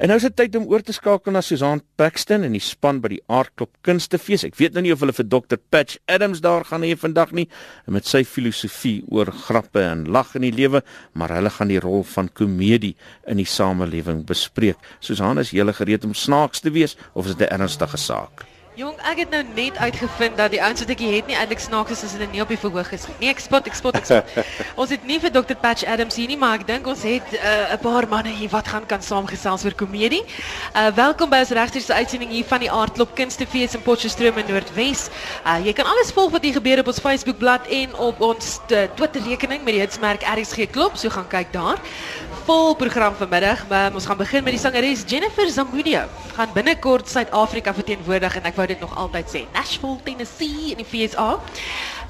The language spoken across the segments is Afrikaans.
En nou is dit tyd om oor te skakel na Susan Paxton en die span by die Aardklop Kunstefees. Ek weet nou nie of hulle vir Dr Patch Adams daar gaan hê vandag nie met sy filosofie oor grappe en lag in die lewe, maar hulle gaan die rol van komedie in die samelewing bespreek. Susan, is jy gereed om snaaks te wees of is dit 'n ernstige saak? Jong, ek het nou net uitgevind dat die ouens wat ek het nie eintlik snaaks is as hulle nie op die verhoog is nie. Nee, ek spot, ek spot, ek spot. ons het nie vir Dr Patch Adams hier nie, maar ek dink ons het eh, 'n uh, paar manne hier wat gaan kan saamgesels oor komedie. Uh welkom by ons regstreekse uitsending hier van die Aardklop Kunstefees in Potchefstroom in Noordwes. Uh jy kan alles volg wat hier gebeur op ons Facebookblad en op ons Twitter rekening met die hitsmerk RXG Klop, so gaan kyk daar. Vol program vanmiddag, maar ons gaan begin met die sangeres Jennifer Zamudio. Gaan binnekort Suid-Afrika verteenwoordig en ek wou dit nog altyd sê. Nashville, Tennessee in die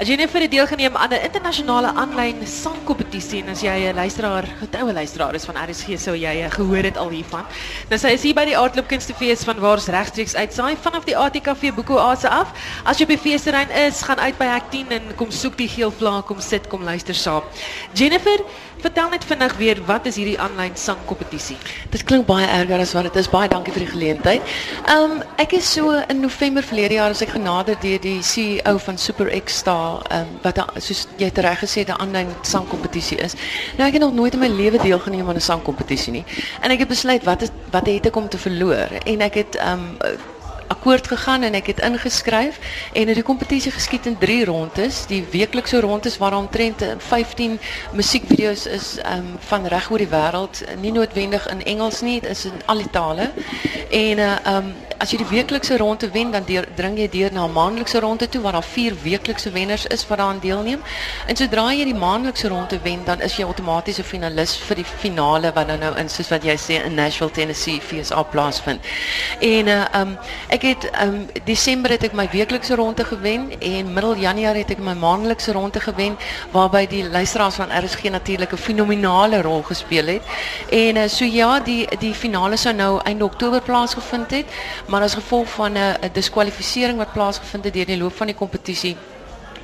FSA. Jennifer het deelgeneem aan 'n internasionale aanlyn sangkompetisie en as jy 'n luisteraar, getroue luisteraar is van RSG sou jy eh, gehoor het al hiervan. Nou sy is hier by die Aardklop Kunstefees van waar ons regstreeks uitsaai vanaf die ATKV Boeko Oase af. As jy by feesterrein is, gaan uit by Hek 10 en kom soek die geel vlak, kom sit, kom luister saam. Jennifer, vertel net vinnig weer wat is hierdie aanlyn sangkompetisie? Dit klink baie erger as wat dit is. Baie dankie vir die geleentheid. Ehm um, ek is so in November verlede jaar as ek genader deur die CEO van Super Um, wat a, soos jy reg gesê 'n aanlyn sangkompetisie is. Nou ek het nog nooit in my lewe deelgeneem aan 'n sangkompetisie nie. En ek het besluit wat is wat het ek om te verloor? En ek het um akkoord gegaan en ek het ingeskryf en die kompetisie geskied in 3 rondes. Die weeklikse rondes waar omtrent 15 musiekvideo's is um van reg oor die wêreld, nie noodwendig in Engels nie, dit is in al die tale. En uh um as jy die weeklikse ronde wen, dan deur, dring jy deur na 'n maandelikse ronde toe waar daar vier weeklikse wenners is wat daaraan deelneem. En sodra jy die maandelikse ronde wen, dan is jy outomaties 'n finalis vir die finale wat dan nou in soos wat jy sê in Nashville, Tennessee FSA plaasvind. En uh um ek het um Desember het ek my weeklikse ronde gewen en middel Januarie het ek my maandelikse ronde gewen waarby die luisteraars van RSG natuurlik 'n fenominale rol gespeel het. En uh, so ja, die die finale sou nou einde Oktober plaasgevind het maar as gevolg van 'n diskwalifisering wat plaasgevind het deur die loop van die kompetisie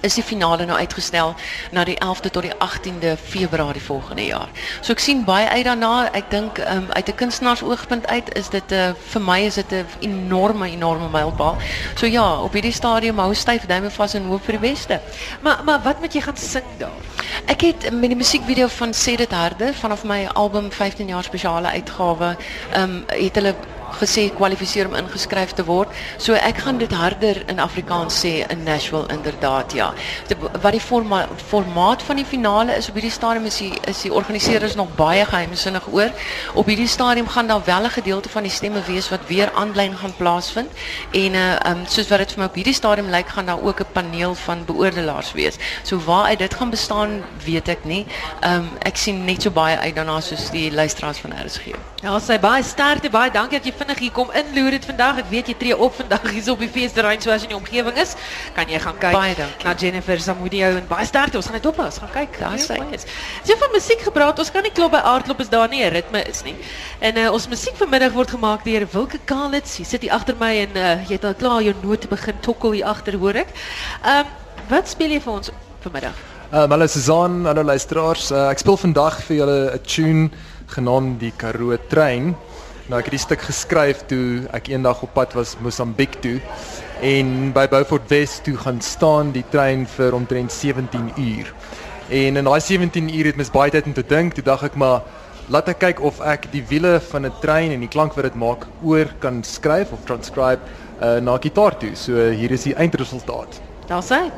is die finale nou uitgestel na die 11de tot die 18de Februarie volgende jaar. So ek sien baie uit daarna. Ek dink um, uit 'n kunstenaarsoogpunt uit is dit 'n uh, vir my is dit 'n enorme enorme mylpaal. So ja, op hierdie stadium hou styf duime vas en hoop vir die beste. Maar maar wat moet jy gaan sing daar? Ek het met die musiekvideo van Sê dit harde vanaf my album 15 jaar spesiale uitgawe, ehm um, het hulle gesê kwalifiseer om ingeskryf te word. So ek gaan dit harder in Afrikaans sê in Nashville inderdaad ja. De, wat die forma, formaat van die finale is op hierdie stadium is die is die organiseerders nog baie geheimsinnig oor. Op hierdie stadium gaan daar wel 'n gedeelte van die stemme wees wat weer aanlyn gaan plaasvind en uh um, soos wat dit vir my op hierdie stadium lyk gaan daar ook 'n paneel van beoordelaars wees. So waar uit dit gaan bestaan, weet ek nie. Um ek sien net so baie uit daarna soos die luisteraars van RSG. Ja, sy baie sterkte, baie dankie dat jy vinnig hier kom inloer dit vandag. Ek weet jy tree op vandag hier op die feesterrein so as jy in die omgewing is. Kan jy gaan kyk baie dankie. na Jennifer Samudio en baie sterkte. Ons gaan net op ons gaan kyk. Daar sy is. Jy van musiek gepraat. Ons kan nie klop by aardklop is daar nie 'n ritme is nie. En uh, ons musiek vanmiddag word gemaak deur Wilke Kalitz. Jy sit hier agter my en uh, jy het al klaar jou note begin tokkel hier agter, hoor ek. Ehm um, wat speel jy vir ons vanmiddag? Ehm um, hallo Susan, hallo luisteraars. Uh, ek speel vandag vir julle 'n tune genaamd die Karoo trein. Nou ek het die stuk geskryf toe ek eendag op pad was Mosambiek toe en by Beaufort Wes toe gaan staan die trein vir omtrent 17 uur. En in daai 17 uur het mens baie tyd om te dink. Toe dink ek maar laat ek kyk of ek die wiele van 'n trein en die klank wat dit maak oor kan skryf of transcribe uh, na gitaar toe. So hier is die eindresultaat. Daar's hy.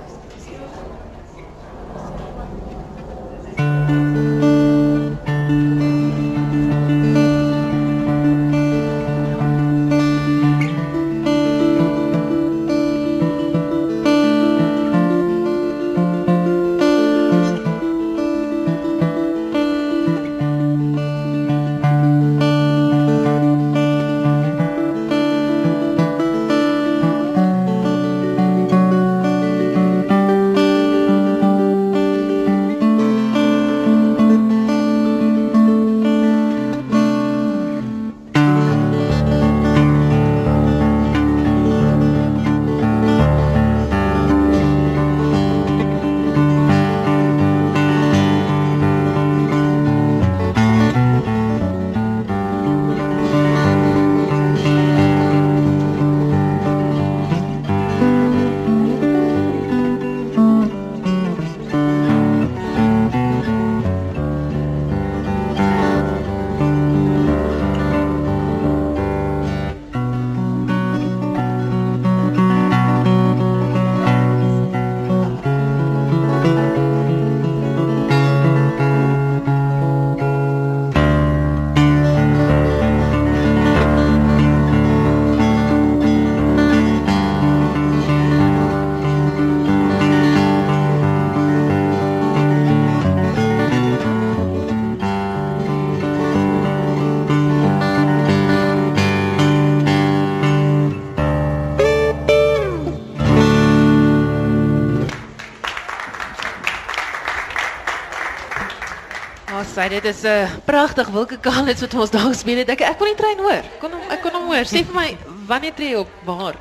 sê. Sy dit is 'n uh, pragtig wolkekaal iets wat ons daar gespeel het. Ek ek kon nie trein hoor. Kon hom ek kon hom hoor. Sê vir my wanneer tree jy op waar?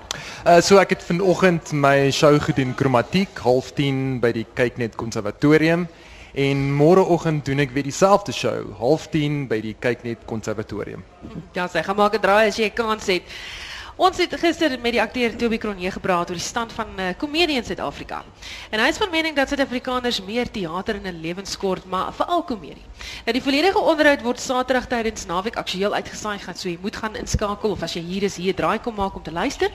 Uh so ek het vanoggend my show gedoen Kromatiek 10:30 by die Kyknet Konservatorium en môreoggend doen ek weer dieselfde show 10:30 by die Kyknet Konservatorium. Ja, sy gaan maak 'n draai as jy kans het. Ons het gister met die akteur Toby Cronje gepraat oor die stand van uh, in Suid-Afrika. En hy is van mening dat Suid-Afrikaners meer teater in 'n lewenskort, maar veral komedie. Nou die volledige onderhoud word Saterdag tydens naweek aktueel uitgesaai gaan, so jy moet gaan inskakel of as jy hier is, hier draai kom maak om te luister.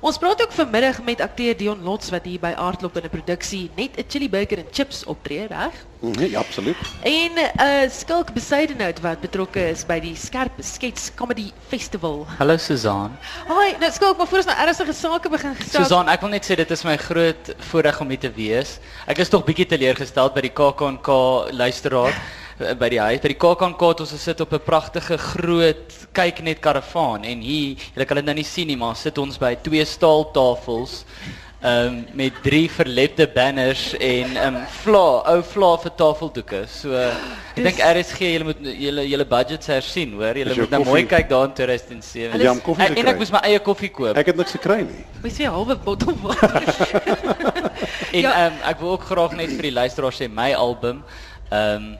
Ons praat ook vanmiddag met akteur Dion Lots wat hier by Aardklop in 'n produksie net 'n chili burger en chips optree, reg? Nee, ja, absoluut. En 'n uh, skulk Besuidenhout wat betrokke is by die Skerp Skets Comedy Festival. Hallo Susan. Haai, nou skulk, maar voor ons nou ernstige sake begin gestel. Susan, ek wil net sê dit is my groot voorreg om hier te wees. Ek is tog bietjie teleurgestel by die KAKNK luisteraar by die huis. By die KAKNK het ons gesit op 'n pragtige groot kyknet karavaan en hier, julle kan dit nou nie sien nie, maar sit ons by twee staaltafels. Um, met drie verlepte banners en um, vla, ou vla vir tafeldoeke. So ek dink RSG julle moet julle julle budgets hersien, hoor. Julle moet nou mooi kyk daar in 2007. Jy het koffie en, en ek moes my eie koffie koop. Ek het niks gekry nie. Mens sê halwe bottel water. En Ja. ehm ek wil ook graag net vir die luisteraars sê my album ehm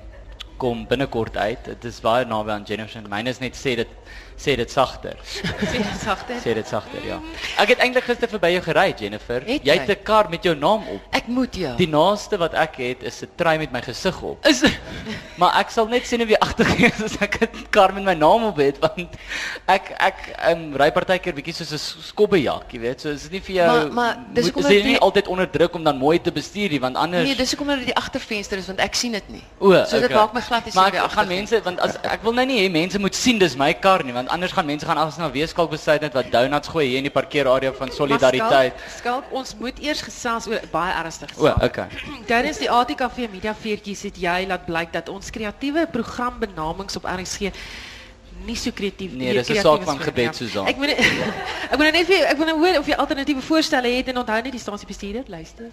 kom binnekort uit. Dit is baie naby aan Jennifer. Myne is net sê dit sê dit sagter. Sê dit sagter. Sê dit sagter, ja. Ek het eintlik gister verby jou gery, Jennifer. Het Jy het? 'n kar met jou naam op. Ek moet ja. Die naaste wat ek het is 'n trui met my gesig op. is Maar ek sal net sien of jy agtergees as ek 'n kar met my naam op het want ek ek um, ry partykeer bietjie soos 'n skobbejak, jy weet. So is dit nie vir jou Maar- maar dis hoekom jy nie altyd onder druk om dan mooi te bestuur nie want anders Nee, dis hoekom dat dit die agtervenster is want ek sien dit nie. O, so dit okay. maak my glad nie Maar sien by ek gaan mense want as ek wil nou nie hê mense moet sien dis my kar nie want anders gaan mense gaan as na weeskalk besluit net wat donuts gooi hier in die parkeerarea van solidariteit. Skalk, ons moet eers gesels oor baie ernstige O, saak. okay. Tydens die ATKV Media Feertjies het jy laat blyk dat ons kreatiewe programbenamings op RSG nie so kreatief Nee, dis 'n saak van gebed. Susan. Ek moet ek moet net vir ek wil nou hoor of jy alternatiewe voorstelle het en onthou net die stasiebestuurder luister.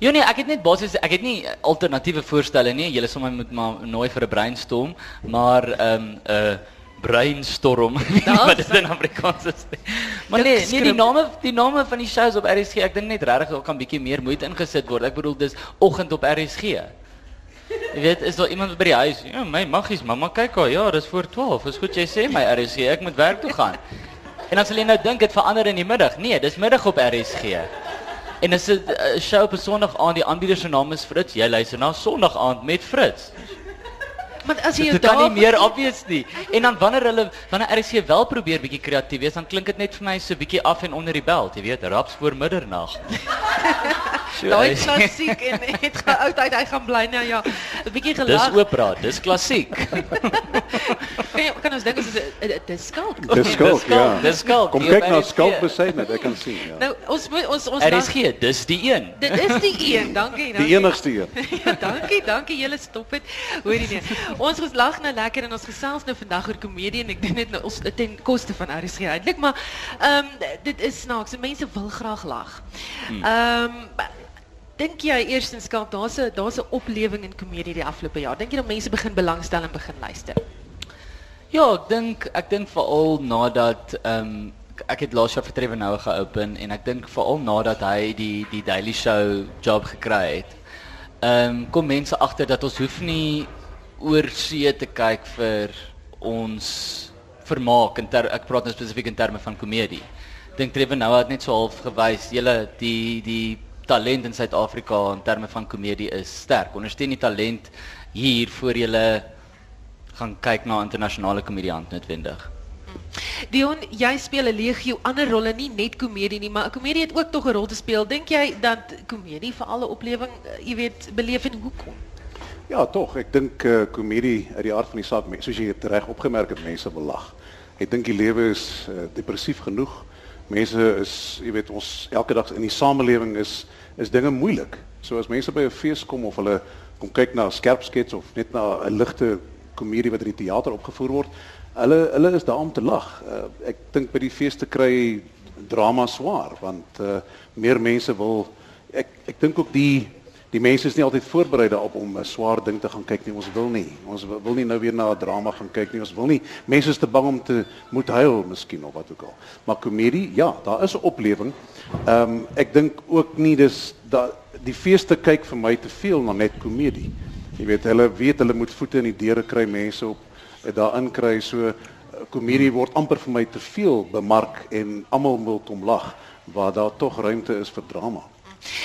Ja nee, ek het net basies ek het nie alternatiewe voorstelle nie. Julle sommer moet maar nooi vir 'n brainstorm, maar ehm 'n uh, brainstorm wat dit in is. Maar nee, nee die name die name van die shows op RSG, ek dink net regtig daar kan bietjie meer moeite ingesit word. Ek bedoel dis oggend op RSG. Jy weet, is daar iemand by die huis? Ja, my maggies, mamma kyk al. Ja, dis voor 12. Is goed jy sê my RSG, ek moet werk toe gaan. En dan sal jy nou dink dit verander in die middag. Nee, dis middag op RSG. En as 'n uh, show op 'n Sondag aand, die aanbieder se naam is Fritz. Jy luister na Sondag aand met Fritz. Maar as jy Dit kan nie meer obvious nie. En dan wanneer hulle wanneer RSC wel probeer bietjie kreatief wees, dan klink dit net vir my so bietjie af en onder die belt, jy weet, raps voor middernag. Daai klassiek en het geoudheid hy gaan bly nou ja, 'n bietjie Dis gelag. opera, dis klassiek. Kan, jy- kan ons dink dit is 'n dis skalk. Dis skalk, ja. Dis skalk. Kom kyk na RSG. skalk besy net, ek kan sien, ja. Nou ons moet ons ons RSG, dis die een. Dit is die een, dankie. dankie. Die enigste een. Ja, dankie, dankie julle stop dit. Hoorie nee. Ons lag nou lekker en ons gesels nou vandag oor komedie en ek doen dit nou ons ten koste van RSG eintlik, maar ehm dit is snaaks. Mense wil graag lag. Ehm dink jy eerstens skalk daar's 'n daar's 'n oplewing in komedie die afgelope jaar. Dink jy dat mense begin belangstel en begin luister? Ja, ek dink ek dink veral nadat ehm um, ek het laas jaar vir Trevor Noah geopen en ek dink veral nadat hy die die Daily Show job gekry het. Ehm um, kom mense agter dat ons hoef nie oor see te kyk vir ons vermaak en ter, ek praat nou spesifiek in terme van komedie. Dink Trevor Noah het net so half gewys, julle die die talent in Suid-Afrika in terme van komedie is sterk. Ondersteun die talent hier voor julle gaan kyk na internasionale komediant noodwendig. Dion, jy speel 'n legio ander rolle, nie net komedie nie, maar komedie het ook tog 'n rol te speel. Dink jy dat komedie vir alle oplewing, eh, jy weet, beleef en hoekom? Ja, tog. Ek dink eh komedie uit die aard van die soos jy dit reg opgemerk het, mense wil lag. Ek dink die lewe is uh, depressief genoeg. Mense is, jy weet, ons elke dag in die samelewing is is dinge moeilik. So as mense by 'n fees kom of hulle kom kyk na 'n skerp skets of net na 'n ligte komedie wat in die teater opgevoer word, hulle hulle is daar om te lag. Uh, ek dink by die feeste kry drama swaar want uh, meer mense wil ek ek dink ook die Die mense is nie altyd voorberei daarop om 'n swaar ding te gaan kyk nie. Ons wil nie. Ons wil nie nou weer na 'n drama gaan kyk nie. Ons wil nie. Mense is te bang om te moet huil miskien of wat ook al. Maar komedie, ja, daar is 'n oplewing. Ehm um, ek dink ook nie dis dat die feeste kyk vir my te veel na net komedie. Jy weet, hulle weet hulle moet voete in die deure kry, mense op daarin kry so komedie word amper vir my te veel bemark en almal wil hom lag waar daar tog ruimte is vir drama.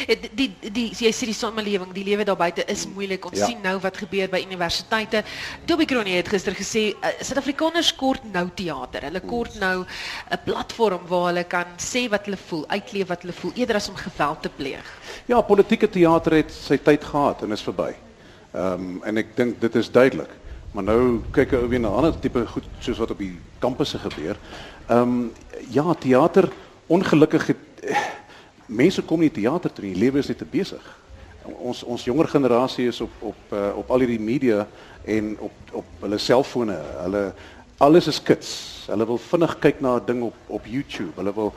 Die die, die jy sê die samelewing, die lewe daar buite is moeilik. Ons ja. sien nou wat gebeur by universiteite. Toby Kronie het gister gesê uh, Suid-Afrikaners kort nou teater. Hulle kort nou 'n platform waar hulle kan sê wat hulle voel, uitleef wat hulle voel eerder as om geweld te pleeg. Ja, politieke teater het sy tyd gehad en is verby. Ehm um, en ek dink dit is duidelik. Maar nou kyk ek weer na ander tipe goed soos wat op die kampusse gebeur. Ehm um, ja, teater ongelukkig het mense kom nie teater toe nie, lewe is net te besig. Ons ons jonger generasie is op op uh, op al hierdie media en op op hulle selfone. Hulle alles is kits. Hulle wil vinnig kyk na 'n ding op op YouTube. Hulle wil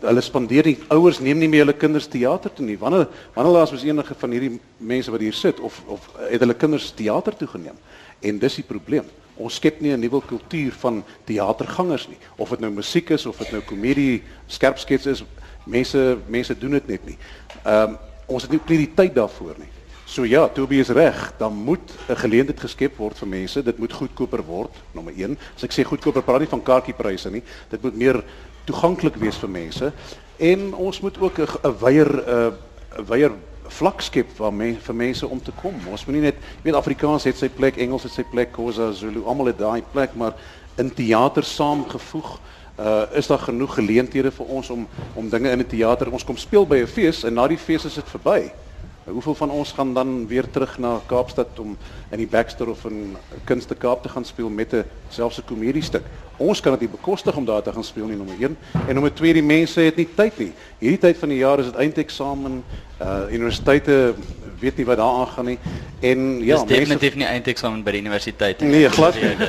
hulle spandeer nie ouers neem nie meer hulle kinders teater toe nie. Wanneer wanneer laas was enige van hierdie mense wat hier sit of of het hulle kinders teater toe geneem? En dis die probleem. Ons skep nie 'n nuwe kultuur van teatergangers nie. Of dit nou musiek is of dit nou komedie, skerpskets is, mense mense doen dit net nie. Ehm um, ons het nie nie die tyd daarvoor nie. So ja, Toby is reg, dan moet 'n geleentheid geskep word vir mense. Dit moet goedkoper word, nommer 1. As ek sê goedkoper, praat nie van kaartjiepryse nie. Dit moet meer toeganklik wees vir mense. En ons moet ook 'n weier 'n weier vlak skep waar mense vir mense om te kom. Ons moet nie net, jy weet Afrikaans het sy plek, Engels het sy plek, Khoza, Zulu, almal het daai plek, maar in teater saamgevoeg uh is daar genoeg geleenthede vir ons om om dinge in 'n teater ons kom speel by 'n fees en na die fees is dit verby. Hoeveel van ons gaan dan weer terug na Kaapstad om in die Baxter of in Kunste Kaap te gaan speel met 'n selfs 'n komediestuk? Ons kan dit nie bekostig om daar te gaan speel nie nommer 1 en nommer 2 die mense het nie tyd nie. Hierdie tyd van die jaar is dit eindeksamen. Uh universiteite weet nie wat daar aangaan nie. En ja, dis definitief nie eindeksamen by die universiteit nie. Nee, glad nie.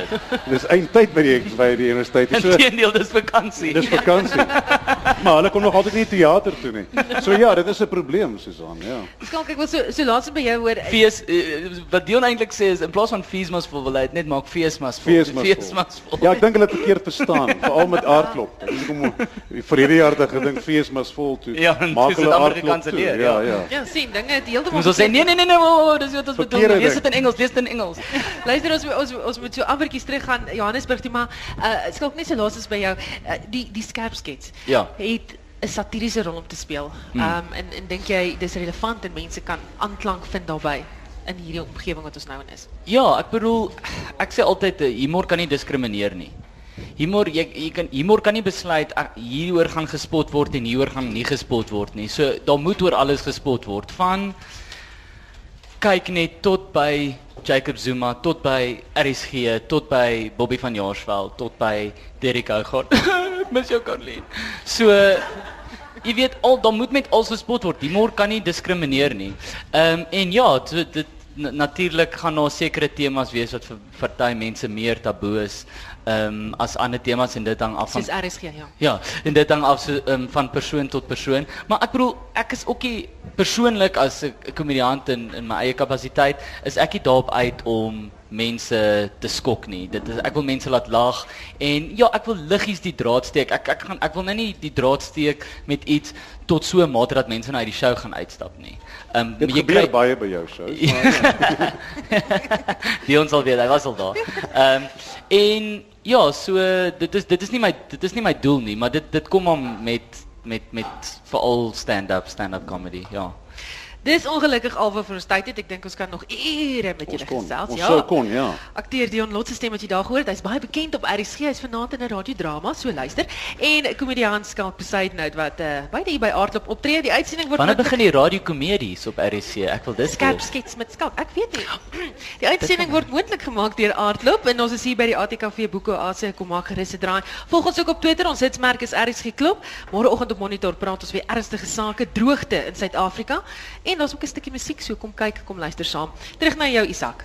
dis eindtyd by die by die universiteit. So Inteendeel, dis vakansie. Dis vakansie. maar hulle kom nog altyd nie teater toe nie. So ja, dit is 'n probleem, Susan, ja. Skalk, ek wil so so laat by jou hoor. Fees uh, wat Dion eintlik sê is in plaas van fees must vol, wil hy net maak fees must vol. Fees must vol. Ja, ek dink hulle het verkeerd verstaan, veral met aardklop. Dis kom vir hierdie jaar te gedink fees must vol toe. Ja, maak hulle aardklop. Ja, ja, ja. Ja, sien, dinge het heeltemal sê nee nee nee nee, oh, dis wat ons bedoel. Lees dit in Engels, lees dit in Engels. Luister ons ons ons moet so afwerkies terug gaan Johannesburg toe, maar uh skalk net so laas is by jou uh, die die skerp skets. Ja. Het 'n satiriese rol om te speel. Ehm um, en en dink jy dis relevant en mense kan aanklank vind daarbey? in hierdie omgewing wat ons nou in is. Ja, ek bedoel ek sê altyd eh, humor kan nie diskrimineer nie. Humor jy, jy kan humor kan nie besluit hieroor gaan gespot word en hieroor gaan nie gespot word nie. So daar moet oor alles gespot word van kyk net tot by Jacob Zuma, tot by RSG, tot by Bobby van Jaarsveld, tot by Derek Hougaard. Mis jou Karlien. So jy weet al dan moet met alles gespot word. Humor kan nie diskrimineer nie. Ehm um, en ja, dit natuurlik gaan daar sekere temas wees wat vir party mense meer taboe is ehm um, as ander temas en dit hang af van Soos RSG ja. Ja, en dit hang af so um, van persoon tot persoon, maar ek bedoel ek is ook nie persoonlik as 'n komediant in in my eie kapasiteit is ek nie daarop uit om mense te skok nie. Dit is ek wil mense laat lag en ja, ek wil liggies die draad steek. Ek ek gaan ek wil nou nie die draad steek met iets tot so 'n mate dat mense nou uit die show gaan uitstap nie. Ehm um, jy kry baie by jou show. Die ons al weet, hy was al daar. Ehm um, en ja, so dit is dit is nie my dit is nie my doel nie, maar dit dit kom om met met met veral stand-up stand-up comedy, ja. Dis ongelukkig alweer vir ons tyd het. Ek dink ons kan nog ure met julle gesels. Ons ja. sou kon, ja. Akteur Dion Lot se stem wat jy daar gehoor het, hy's baie bekend op RSG. Hy's vanaand in 'n radiodrama, so luister. En komediant Skalk Poseidnout wat uh by die by Aardklop optree. Die uitsending word Wanneer begin die radiokomedies op RSG? Ek wil dis skerp skets met Skalk. Ek weet nie. Die uitsending word moontlik gemaak deur Aardklop en ons is hier by die ATKV Boeke Asie kom maak gerus 'n draai. Volg ons ook op Twitter. Ons hitsmerk is RSG Klop. Môreoggend op Monitor praat ons weer ernstige sake, droogte in Suid-Afrika. En daar's ook 'n stukkie musiek, so kom kyk, kom luister saam. Terug na jou Isak.